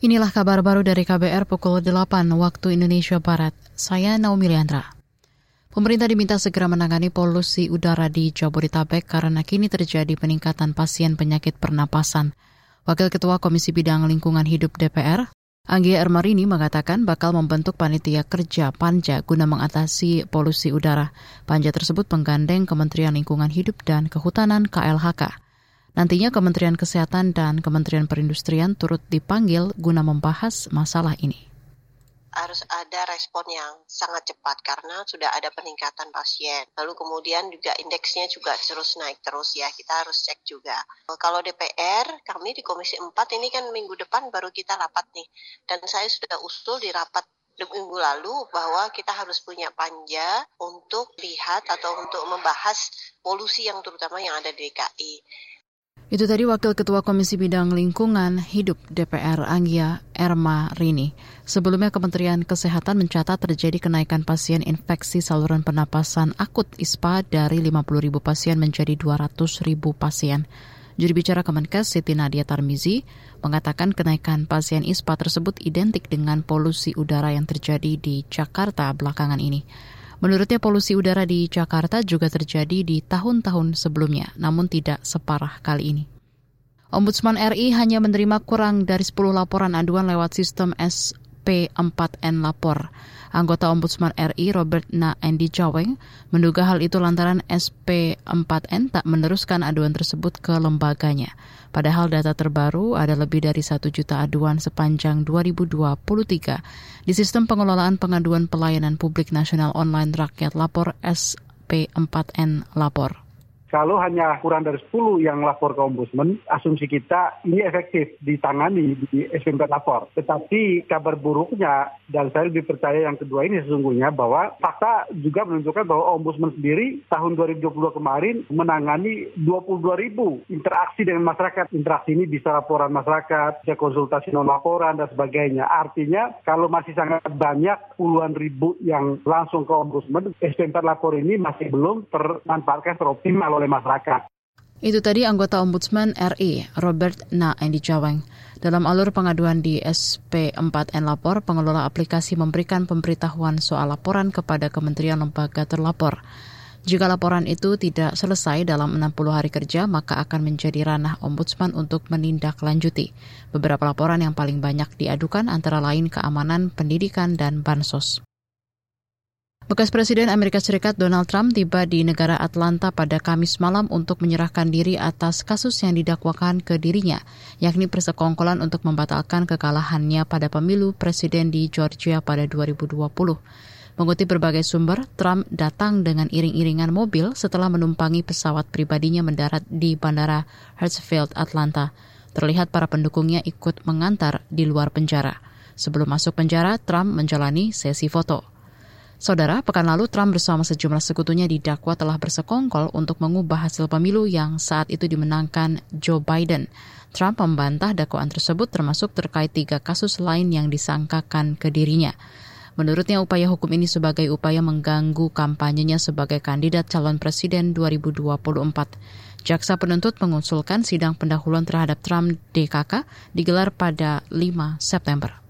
Inilah kabar baru dari KBR pukul 8 waktu Indonesia Barat. Saya Naomi Liandra. Pemerintah diminta segera menangani polusi udara di Jabodetabek karena kini terjadi peningkatan pasien penyakit pernapasan. Wakil Ketua Komisi Bidang Lingkungan Hidup DPR, Anggia Ermarini mengatakan bakal membentuk panitia kerja panja guna mengatasi polusi udara. Panja tersebut menggandeng Kementerian Lingkungan Hidup dan Kehutanan KLHK. Nantinya Kementerian Kesehatan dan Kementerian Perindustrian turut dipanggil guna membahas masalah ini harus ada respon yang sangat cepat karena sudah ada peningkatan pasien. Lalu kemudian juga indeksnya juga terus naik terus ya. Kita harus cek juga. Kalau DPR, kami di Komisi 4 ini kan minggu depan baru kita rapat nih. Dan saya sudah usul di rapat minggu lalu bahwa kita harus punya panja untuk lihat atau untuk membahas polusi yang terutama yang ada di DKI. Itu tadi Wakil Ketua Komisi Bidang Lingkungan Hidup DPR Anggia Erma Rini. Sebelumnya Kementerian Kesehatan mencatat terjadi kenaikan pasien infeksi saluran pernapasan akut ISPA dari 50 ribu pasien menjadi 200 ribu pasien. Juru bicara Kemenkes Siti Nadia Tarmizi mengatakan kenaikan pasien ISPA tersebut identik dengan polusi udara yang terjadi di Jakarta belakangan ini. Menurutnya polusi udara di Jakarta juga terjadi di tahun-tahun sebelumnya, namun tidak separah kali ini. Ombudsman RI hanya menerima kurang dari 10 laporan aduan lewat sistem SP4N Lapor. Anggota Ombudsman RI Robert Na Endi Jaweng menduga hal itu lantaran SP4N tak meneruskan aduan tersebut ke lembaganya. Padahal data terbaru ada lebih dari satu juta aduan sepanjang 2023 di sistem pengelolaan pengaduan pelayanan publik nasional online rakyat lapor SP4N Lapor. Kalau hanya kurang dari 10 yang lapor ke ombudsman, asumsi kita ini efektif ditangani di SMP lapor. Tetapi kabar buruknya, dan saya lebih percaya yang kedua ini sesungguhnya bahwa fakta juga menunjukkan bahwa ombudsman sendiri tahun 2022 kemarin menangani 22 ribu interaksi dengan masyarakat. Interaksi ini bisa laporan masyarakat, bisa konsultasi non laporan dan sebagainya. Artinya kalau masih sangat banyak puluhan ribu yang langsung ke ombudsman, SMP lapor ini masih belum termanfaatkan teroptimal oleh masyarakat. Itu tadi anggota Ombudsman RI, Robert Na Endi Jaweng. Dalam alur pengaduan di SP4N Lapor, pengelola aplikasi memberikan pemberitahuan soal laporan kepada kementerian lembaga terlapor. Jika laporan itu tidak selesai dalam 60 hari kerja, maka akan menjadi ranah ombudsman untuk menindaklanjuti. Beberapa laporan yang paling banyak diadukan antara lain keamanan, pendidikan, dan bansos. Bekas Presiden Amerika Serikat Donald Trump tiba di negara Atlanta pada Kamis malam untuk menyerahkan diri atas kasus yang didakwakan ke dirinya, yakni persekongkolan untuk membatalkan kekalahannya pada pemilu presiden di Georgia pada 2020. Mengutip berbagai sumber, Trump datang dengan iring-iringan mobil setelah menumpangi pesawat pribadinya mendarat di Bandara Hartsfield, Atlanta. Terlihat para pendukungnya ikut mengantar di luar penjara. Sebelum masuk penjara, Trump menjalani sesi foto. Saudara, pekan lalu Trump bersama sejumlah sekutunya didakwa telah bersekongkol untuk mengubah hasil pemilu yang saat itu dimenangkan Joe Biden. Trump membantah dakwaan tersebut termasuk terkait tiga kasus lain yang disangkakan ke dirinya. Menurutnya upaya hukum ini sebagai upaya mengganggu kampanyenya sebagai kandidat calon presiden 2024. Jaksa penuntut mengusulkan sidang pendahuluan terhadap Trump DKK digelar pada 5 September.